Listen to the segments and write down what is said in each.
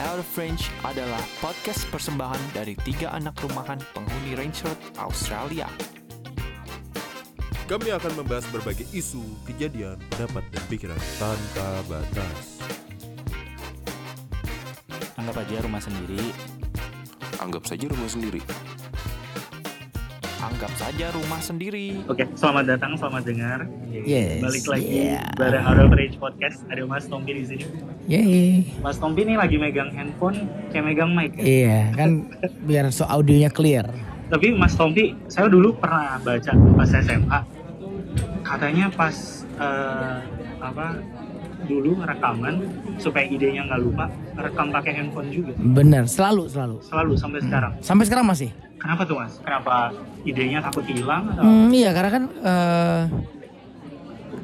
Out of Range adalah podcast persembahan dari tiga anak rumahan penghuni Range Road, Australia. Kami akan membahas berbagai isu, kejadian, pendapat, dan pikiran tanpa batas. Anggap aja rumah sendiri. Anggap saja rumah sendiri. Anggap saja rumah sendiri. Oke, selamat datang, selamat dengar. Yes, Balik lagi yeah. bareng Out of Range Podcast. Ada Mas Tompi di sini. Yeay. Mas Tompi nih lagi megang handphone, kayak megang mic. ya. Iya, kan biar so audionya clear. Tapi Mas Tompi, saya dulu pernah baca pas SMA. Katanya pas eh, apa dulu rekaman supaya idenya nggak lupa, rekam pakai handphone juga. Bener, selalu selalu. Selalu sampai sekarang. Sampai sekarang masih. Kenapa tuh Mas? Kenapa idenya takut hilang atau? Hmm, iya, karena kan eh,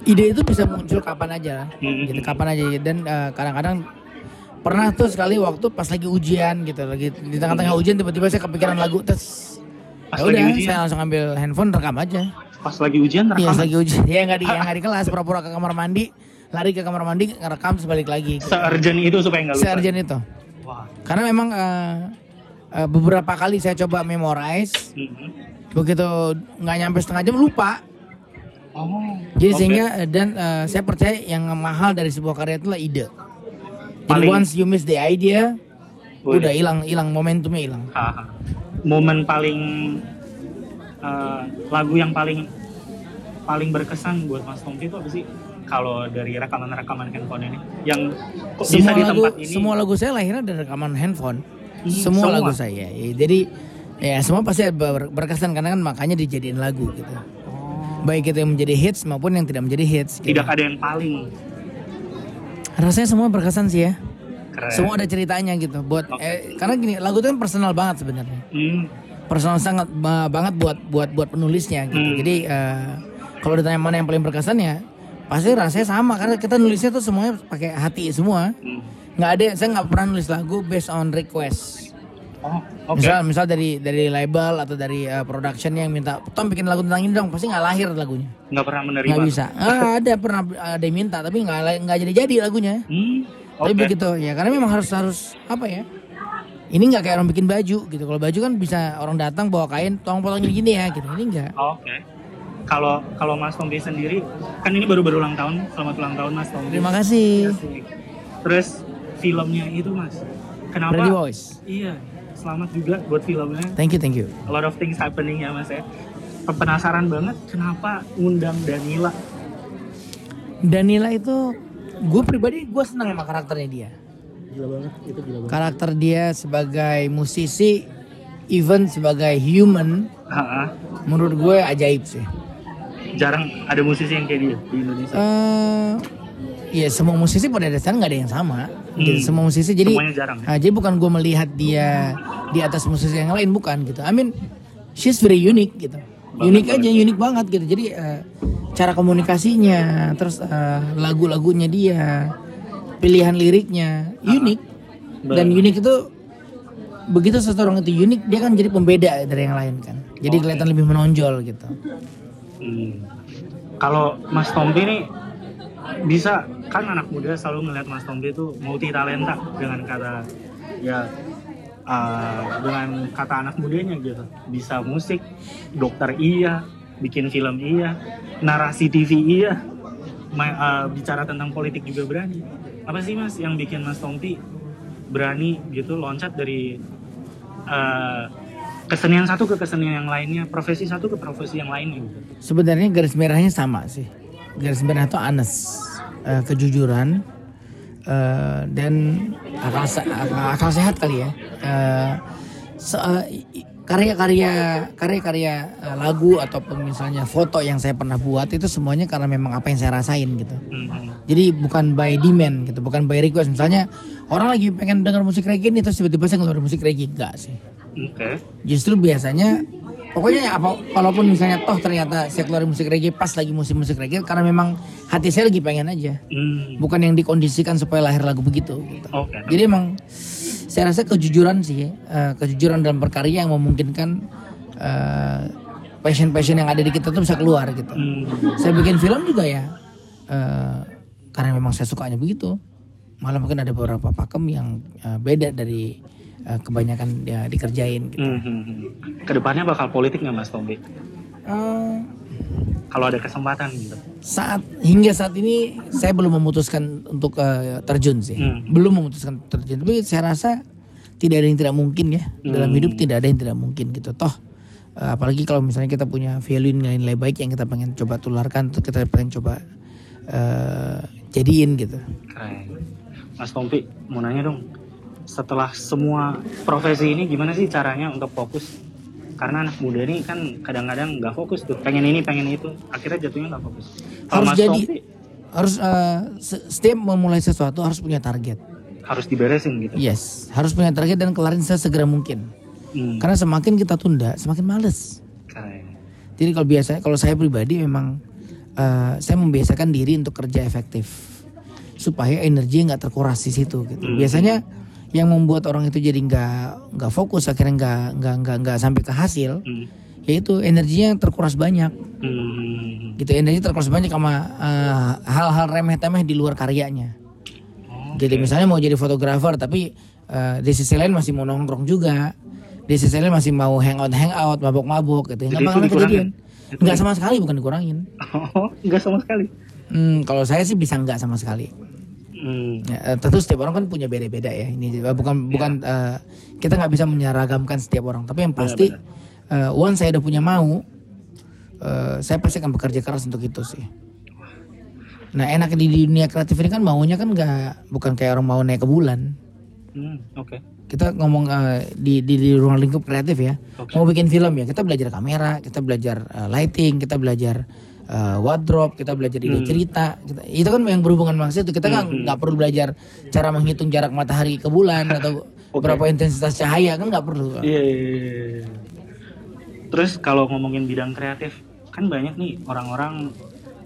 ide itu bisa muncul kapan aja, Hmm. gitu, kapan aja. Dan eh, kadang-kadang pernah tuh sekali waktu pas lagi ujian gitu, lagi di tengah-tengah ujian tiba-tiba saya kepikiran lagu terus. Pas Ya lagi udah, ujian? saya langsung ambil handphone rekam aja. Pas lagi ujian Iya, rekaman. lagi ujian. Ya nggak di, nggak di kelas, pura-pura ke kamar mandi, lari ke kamar mandi, ngerekam terus balik lagi. Se-urgent itu supaya nggak lupa. Se-urgent itu. Wah. Karena memang eh, eh, beberapa kali saya coba memorize, Mhm. begitu nggak nyampe setengah jam lupa. Oh. Jadi oke. sehingga eh, dan eh, saya percaya yang mahal dari sebuah karya itulah ide. Jadi Paling- once you miss the idea, Udah. udah hilang hilang momentumnya hilang. Momen paling eh, lagu yang paling paling berkesan buat Mas Tompi itu apa sih? Kalau dari rekaman-rekaman handphone ini, yang bisa Semua di lagu tempat ini? semua lagu saya lahirnya dari rekaman handphone. Hmm, semua, semua? lagu saya. Ya, Jadi ya semua pasti ber- berkesan karena kan makanya dijadiin lagu gitu. Baik itu yang menjadi hits maupun yang tidak menjadi hits. gitu. Tidak ada yang paling Rasanya semua berkesan sih ya. keren. Semua ada ceritanya gitu. Buat Oke. eh, karena gini lagu itu kan personal banget sebenarnya. Hmm, Personal sangat ba- banget buat buat buat penulisnya gitu. Hmm. Jadi eh, kalau ditanya mana yang paling berkesan ya pasti rasanya sama karena kita nulisnya tuh semuanya pakai hati semua. hmm. Nggak ada saya nggak pernah nulis lagu based on request. Oh, oke. Misal misal dari dari label atau dari eh, production yang minta Tom bikin lagu tentang ini dong pasti nggak lahir lagunya. Nggak pernah menerima. Nggak bisa. Ah, ada pernah ada yang minta tapi nggak nggak jadi jadi lagunya. Hmm, Tapi oke. begitu ya karena memang harus harus apa ya? Ini nggak kayak orang bikin baju gitu. Kalau baju kan bisa orang datang bawa kain, tolong potongin gini ya gitu. Ini enggak. Oke. Kalau kalau Mas Tompi sendiri, kan ini baru berulang tahun. Selamat ulang tahun Mas Tompi. Terima kasih. Asik. Terus filmnya itu Mas, kenapa? Ready Boys. Iya, selamat juga buat filmnya. Thank you, thank you. A lot of things happening ya Mas ya. Penasaran banget kenapa ngundang Danila. Danila itu gue pribadi gue senang sama karakternya dia. Gila banget, itu gila banget. Karakter dia sebagai musisi, even sebagai human, Ha-ha. menurut gue ajaib sih. Jarang ada musisi yang kayak dia di Indonesia. Eh, ya semua musisi pada dasarnya nggak ada yang sama. Gitu. Hmm. Semua musisi jadi jarang. ya? Ah, jadi bukan gue melihat dia di atas musisi yang lain bukan gitu. I mean she's very unique gitu. Unik aja, unik banget gitu. Jadi eh, cara komunikasinya, terus eh, lagu-lagunya dia, pilihan liriknya unik. Dan unik itu begitu seseorang itu unik, dia kan jadi pembeda dari yang lain kan. Jadi Oke. kelihatan lebih menonjol gitu. Hmm. Kalau Mas Tompi nih bisa kan anak muda selalu melihat Mas Tompi itu multi talenta dengan kata ya uh, dengan kata anak mudanya gitu bisa musik dokter iya bikin film iya narasi TV iya uh, bicara tentang politik juga berani apa sih Mas yang bikin Mas Tompi berani gitu loncat dari uh, kesenian satu ke kesenian yang lainnya profesi satu ke profesi yang lainnya Sebenarnya garis merahnya sama sih. Garis merah itu honest, eh, kejujuran eh, dan akal, akal, sehat kali ya. Se- eh, i- karya-karya karya-karya eh, lagu ataupun misalnya foto yang saya pernah buat itu semuanya karena memang apa yang saya rasain gitu. Mhm. Jadi bukan by demand gitu, bukan by request. Misalnya orang lagi pengen dengar musik reggae nih terus tiba-tiba saya ngeluarin musik reggae enggak sih. Oke. Justru biasanya pokoknya apa walaupun misalnya toh ternyata saya keluarin musik reggae pas lagi musim musik reggae karena memang hati saya lagi pengen aja. Hmm. Bukan yang dikondisikan supaya lahir lagu begitu gitu. Oke. Jadi emang saya rasa kejujuran sih, eh, kejujuran dalam berkarya yang memungkinkan eh, passion-passion yang ada di kita tuh bisa keluar gitu. Hmm. Saya bikin film juga ya eh, karena memang saya sukanya begitu. malah mungkin ada beberapa pakem yang eh, beda dari eh, kebanyakan ya dikerjain gitu. Hmm, hmm, hmm. Ke depannya bakal politik nggak Mas Tombi? Eh, Kalau ada kesempatan gitu. saat hingga saat ini saya belum memutuskan untuk eh, terjun sih, Hmm. belum memutuskan terjun. Tapi saya rasa tidak ada yang tidak mungkin ya dalam Hmm. hidup tidak ada yang tidak mungkin gitu. Toh apalagi kalau misalnya kita punya value nilai-nilai baik yang kita pengen coba tularkan, tuh kita pengen coba eh, jadiin gitu. Keren. Mas Tompi, mau nanya dong. Setelah semua profesi ini gimana sih caranya untuk fokus? Karena anak muda ini kan kadang-kadang nggak fokus tuh. Pengen ini, pengen itu. Akhirnya jatuhnya nggak fokus. Harus Mas jadi Tompi, harus se- setiap memulai sesuatu harus punya target. harus diberesin gitu. Yes, harus punya target dan kelarin sesegera mungkin. Hmm, Karena semakin kita tunda, semakin males. keren. Jadi kalau biasa, kalau saya pribadi memang eh, saya membiasakan diri untuk kerja efektif supaya energi nggak terkuras di situ. Gitu. Hmm. Biasanya yang membuat orang itu jadi nggak nggak fokus, akhirnya nggak nggak nggak nggak sampai ke hasil, Hmm. yaitu energinya terkuras banyak. Hmm. Gitu, energi terkuras banyak sama eh, hal-hal remeh-temeh di luar karyanya. Jadi misalnya mau jadi fotografer tapi eh, di sisi lain masih mau nongkrong juga. Di sisi lain masih mau hangout hangout, mabok-mabok gitu. Jadi Nggak kejadian. Nggak sama sekali bukan dikurangin. Oh, nggak sama sekali. Hmm, kalau saya sih bisa nggak sama sekali. Hmm. Ya, eh, tentu setiap orang kan punya beda-beda ya. Ini juga bukan bukan eh, kita nggak bisa menyeragamkan setiap orang. Tapi yang pasti eh, once saya udah punya mau, eh, saya pasti akan bekerja keras untuk itu sih. Nah enak di dunia kreatif ini kan maunya kan nggak bukan kayak orang mau naik ke bulan. Hmm, Oke. Kita ngomong eh, di, di di ruang lingkup kreatif ya. Oke. Mau bikin film ya kita belajar kamera, kita belajar eh, lighting, kita belajar eh, wardrobe, kita belajar ide Hmm. cerita. Kita- itu kan yang berhubungan sama itu. Kita nggak nggak perlu belajar cara menghitung jarak matahari ke bulan atau berapa intensitas cahaya kan nggak perlu. Iya. iya, iya. Terus kalau ngomongin bidang kreatif, kan banyak nih orang-orang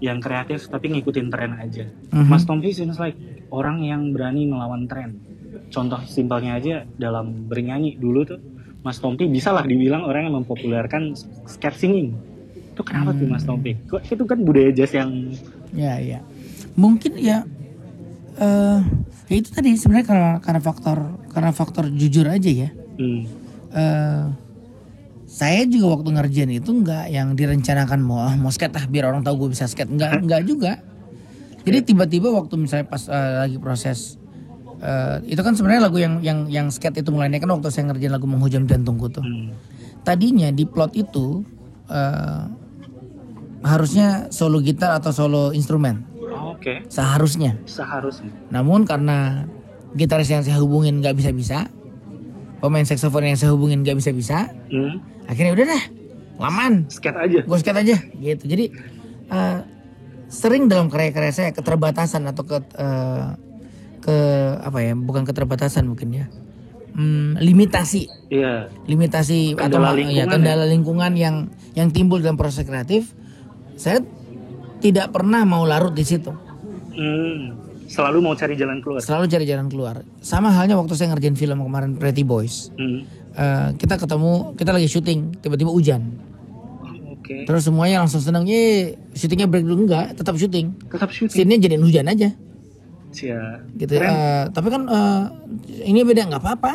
yang kreatif tapi ngikutin tren aja. Mhm. Mas Tompi seems like orang yang berani melawan tren. Contoh simpelnya aja dalam bernyanyi dulu tuh, Mas Tompi bisa lah dibilang orang yang mempopulerkan scat singing. Itu kenapa tuh Mas Tompi? Kok itu kan budaya jazz yang Ya ya. Mungkin ya eh ya itu tadi sebenarnya karena karena faktor karena faktor jujur aja ya. hmm, eh saya juga waktu ngerjain itu nggak yang direncanakan mau ah, mau skate ah biar orang tahu gue bisa skate. Nggak nggak juga. Jadi tiba-tiba waktu misalnya pas eh, lagi proses eh, itu kan sebenarnya lagu yang yang yang skate itu mulainya kan waktu saya ngerjain lagu menghujam jantungku tuh hmm, tadinya di plot itu harusnya solo gitar atau solo instrumen. Oke, seharusnya. Seharusnya. namun karena gitaris yang saya hubungin nggak bisa-bisa, pemain saksofon yang saya hubungin nggak bisa-bisa, Hmm, akhirnya udah dah, laman, scat aja. gue skate aja, gitu. Jadi eh, sering dalam karya-karya saya keterbatasan atau ke eh, ke apa ya, bukan keterbatasan mungkin ya, Hmm, limitasi, Iya. limitasi atau Kendala ya, lingkungan kendala lingkungan yang yang timbul dalam proses kreatif, saya tidak pernah mau larut di situ. Hmm, selalu mau cari jalan keluar. selalu cari jalan keluar. Sama halnya waktu saya ngerjain film kemarin Pretty Boys. Hmm. Eh, kita ketemu, kita lagi syuting, tiba-tiba hujan. Oke. Terus semuanya langsung senang, ye, syutingnya break dulu enggak, tetap syuting. Tetap syuting. Scene-nya jadiin hujan aja, Cia. gitu. Eh, tapi kan eh, ini beda nggak apa-apa.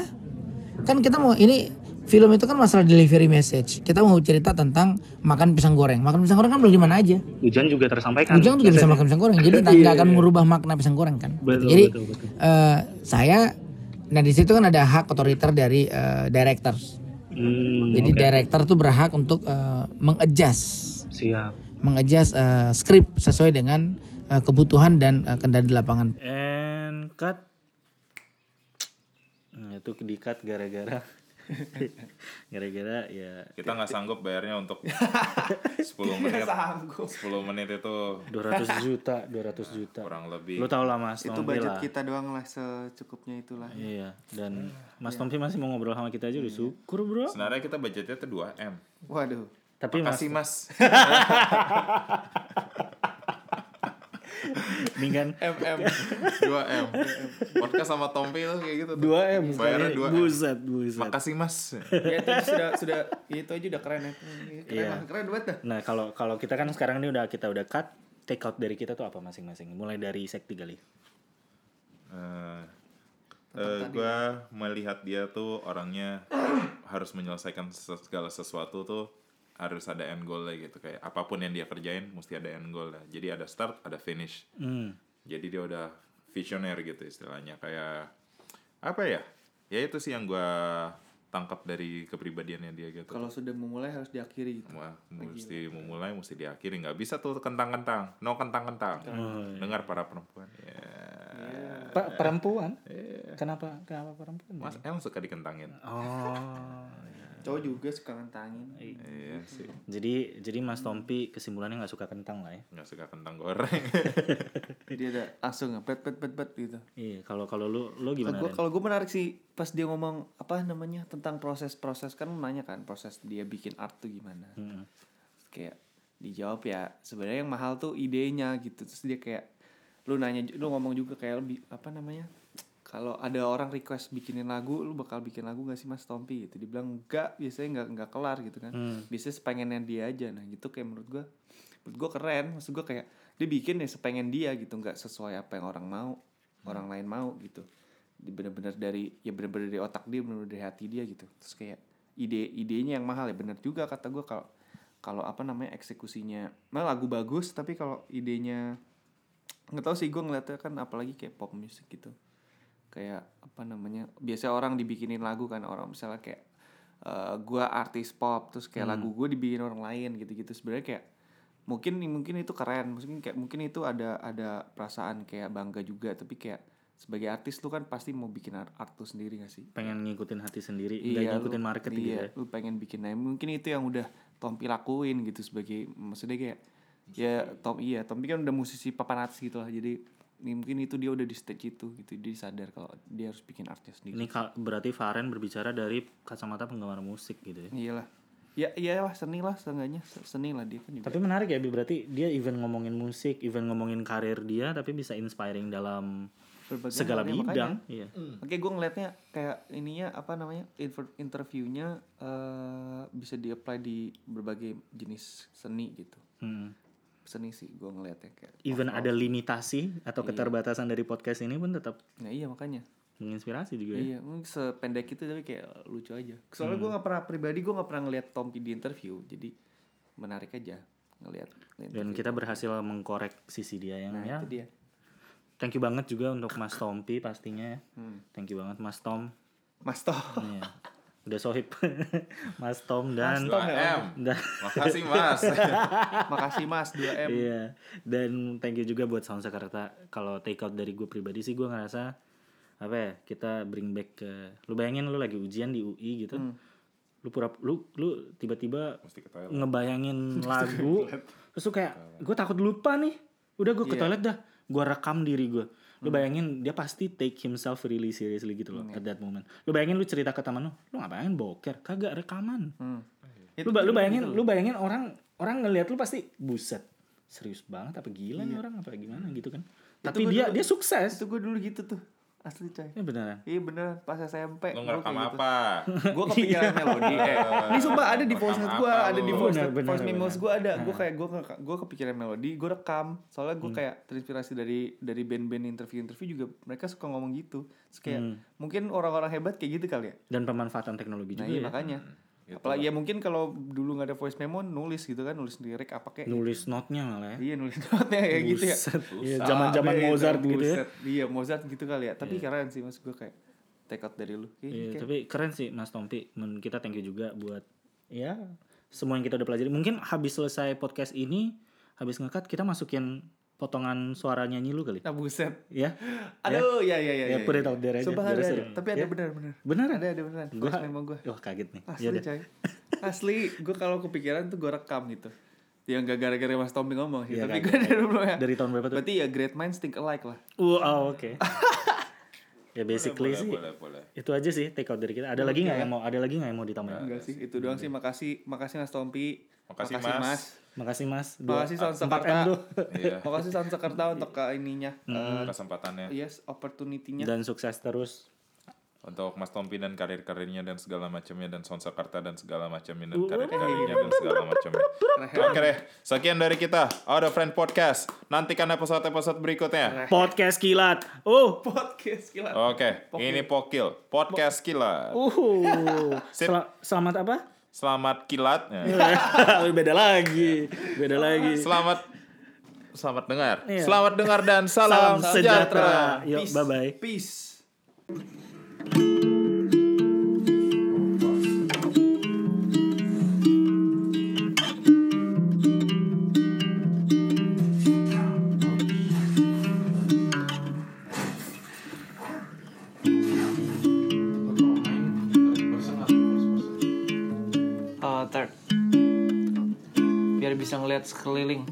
Kan kita mau ini film itu kan masalah delivery message. Kita mau cerita tentang makan pisang goreng. Makan pisang goreng kan boleh di mana aja. Hujan juga tersampaikan. Hujan juga bisa makan pisang goreng. Jadi nggak nggak akan merubah makna pisang goreng kan. Betul, Jadi betul, betul. eh, saya, nah di situ kan ada hak otoriter dari eh, directors. Hmm, Jadi oke. director tuh berhak untuk eh, mengadjust, Siap. mengadjust eh, skrip sesuai dengan eh, kebutuhan dan eh, kendali di lapangan. And cut. Nah, itu di cut gara-gara gara-gara ya kita nggak sanggup bayarnya untuk 10 menit. 10 menit itu 200 juta 200 juta. kurang lebih. Lu tau lah mas itu Tompi budget lah. kita doang lah secukupnya itulah. Iya dan mas Tompi masih mau ngobrol sama kita aja udah syukur bro. Sebenarnya kita budgetnya tuh 2 m. Waduh. Tapi mas makasih mas dengan mm 2 m. Podcast sama Tompi tuh kayak gitu tuh. 2 m bayarnya 2 m. Buset buset. Makasih mas. Ya itu sudah sudah itu aja udah keren ya. Keren Iya. lah, keren banget dah. Nah kalau kalau kita kan sekarang ini udah kita udah cut. Take out dari kita tuh apa masing-masing? Mulai dari sekti kali Eh, eh, gue melihat dia tuh orangnya harus menyelesaikan segala sesuatu tuh harus ada end goal gitu. Kayak apa pun yang dia kerjain mesti ada end goal jadi ada start ada finish. Hmm. jadi dia udah visioner gitu istilahnya. Kayak apa ya? Ya itu sih yang gue tangkap dari kepribadiannya dia gitu. Kalau sudah memulai harus diakhiri gitu. Wah, mesti memulai mesti diakhiri. Nggak bisa tuh kentang-kentang. No kentang-kentang. Dengar para perempuan. Ya Pak perempuan? Kenapa? Kenapa perempuan? mas emang suka dikentangin? Oh. Cowok juga suka ngentangin. iya sih Jadi jadi Mas Tompi kesimpulannya nggak suka kentang lah ya. nggak suka kentang goreng Dia ada langsung bet bet bet bet gitu. Iya, kalau kalau lu lu gimana? Kalau gue menarik sih pas dia ngomong apa namanya tentang proses-proses kan lu nanya kan proses dia bikin art tuh gimana. Hmm. Kayak dijawab ya sebenarnya yang mahal tuh idenya gitu. Terus dia kayak lu nanya lu ngomong juga kayak lebih apa namanya? Kalau ada orang request bikinin lagu, lu bakal bikin lagu gak sih Mas Tompi gitu. Dibilang enggak, biasanya enggak enggak kelar gitu kan. Hmm. Biasanya sepengennya dia aja. Nah, gitu kayak menurut gua menurut gua keren. Maksud gua kayak dia bikin ya sepengen dia gitu, nggak sesuai apa yang orang mau, orang lain mau gitu bener-bener dari ya bener-bener dari otak dia bener-bener dari hati dia gitu terus kayak ide idenya yang mahal ya bener juga kata gue kalau kalau apa namanya eksekusinya nah lagu bagus tapi kalau idenya nggak tahu sih gue ngeliatnya kan apalagi kayak pop music gitu kayak apa namanya biasa orang dibikinin lagu kan orang misalnya kayak eh gue artis pop terus kayak lagu gue dibikin orang lain gitu-gitu. Sebenarnya kayak mungkin mungkin itu keren mungkin kayak mungkin itu ada ada perasaan kayak bangga juga tapi kayak sebagai artis lu kan pasti mau bikin art, art lu sendiri gak sih? Pengen ngikutin hati sendiri, nggak lu- ngikutin market gitu iya, ya. lu pengen bikin nah mungkin itu yang udah Tompi lakuin gitu sebagai maksudnya kayak ya Tom iya Tompi kan udah musisi papan atas gitu lah jadi mungkin itu dia udah di stage itu gitu dia sadar kalau dia harus bikin artnya sendiri Ini berarti Faren berbicara dari kacamata penggemar musik gitu ya. iyalah ya iyalah seni lah seenggaknya seni lah dia kan juga Tapi menarik ya, Bi. berarti dia even ngomongin musik, even ngomongin karir dia, tapi bisa inspiring dalam Berbagai segala hal, ya, bidang. makanya. Iya. Oke, gue ngeliatnya kayak ininya apa namanya inter- interviewnya eh bisa di-apply di berbagai jenis seni gitu. Hmm. Seni sih gue ngeliatnya kayak. Even ada limitasi atau keterbatasan dari podcast ini pun tetap Nah iya makanya. menginspirasi juga ya. Iya, mungkin sependek itu tapi kayak lucu aja. Soalnya gue nggak pernah pribadi gue nggak pernah ngeliat Tompi di interview, jadi menarik aja ngeliat. Dan kita berhasil mengkorek sisi dia yang Nah ya. itu dia. Thank you banget juga untuk Mas Tompi pastinya. ya. Hmm. Thank you banget Mas Tom. Mas Tom. Iya. Udah sohib Mas Tom dan 2M dan makasih mas Makasih Mas 2M. Iya. Dan thank you juga buat Sound Jakarta. Kalau take out dari gue pribadi sih gue ngerasa apa ya kita bring back ke lu bayangin lu lagi ujian di UI gitu. Lu pura lu lu tiba-tiba ngebayangin lagu terus lu kayak gue takut lupa nih. Udah gue ke toilet dah. Gue rekam diri gue. Lu bayangin dia pasti take himself really seriously gitu loh at that moment. Lu bayangin lu cerita ke teman lu, lu ngapain boker? Kagak rekaman. Hmm. Lu, lu bayangin, lu bayangin orang orang ngelihat lu pasti buset. Serius banget apa gila nih orang apa gimana gitu kan. Tapi dia dulu- dia sukses. Itu gue dulu gitu tuh. Asli coy. Ya beneran. Iya beneran pas SMP. lu gua ngerekam kayak gitu. apa gue kepikiran melodi eh ini sumpah ada di voice note gue ada di voice note benar, voice memos gue ada gue kayak gue gue kepikiran melodi gue rekam soalnya Hmm. gue kayak terinspirasi dari dari band-band interview interview juga mereka suka ngomong gitu Terus kayak Hmm. mungkin orang-orang hebat kayak gitu kali ya Dan pemanfaatan teknologi nah juga iya ya. makanya Gitu apalagi ya mungkin kalau dulu nggak ada voice memo nulis gitu kan nulis lirik apa kayak Nulis note-nya malah ya. iya nulis notnya kayak gitu ya Buset. Iya, zaman-zaman Sampai Mozart itu, gitu ya. buset. iya Mozart gitu kali ya tapi keren sih mas gue kayak take out dari lu Iya, kayak- tapi keren sih Mas Tompi. Men- Kita thank you juga buat ya semua yang kita udah pelajari. Mungkin habis selesai podcast ini, habis ngekat kita masukin potongan suara nyanyi lu kali. nah buset Ya. Aduh, ya ya ya. Ya, put it out there aja, Sumpah ada. Tapi ada Ya. benar benar. Beneran? Ada ada beneran. Gua memo gue. Wah, kaget nih. Asli Ya coy. Asli, gue kalau kepikiran tuh gue rekam gitu. Yang gak gara-gara Mas Tommy ngomong sih, Iya, tapi kan. gue dari dulu ya. Dari tahun berapa tuh? Berarti ya great minds think alike lah. Uh, oh, oke. ya basically boleh, sih boleh boleh itu aja sih take out dari kita. Ada lagi nggak yang mau ada lagi nggak yang mau ditambahin? Enggak sih, itu doang sih. Makasih, makasih Mas Tompi. Makasih, Mas. Makasih Mas. Dua- Makasih tuh. iya Makasih Sound Jakarta untuk ke ininya. eh, kesempatannya yes, opportunity-nya. Dan sukses terus. untuk Mas Tompi dan karir-karirnya dan segala macamnya dan Sonsakarta dan segala macamnya dan karir-karirnya dan segala macamnya. Oke deh, sekian dari kita. Out of Friend Podcast. Nantikan episode-episode berikutnya. Podcast kilat. Oh. Podcast gila. Oke, ini Pokil. Podcast Kilat. Uh. Selamat apa? Selamat kilat. Ya. beda lagi. Beda lagi. Selamat Selamat dengar. Iya. Selamat dengar dan salam, Salam sejahtera. sejahtera. Yuk, Peace. bye-bye. Peace. Ngeliat sekeliling.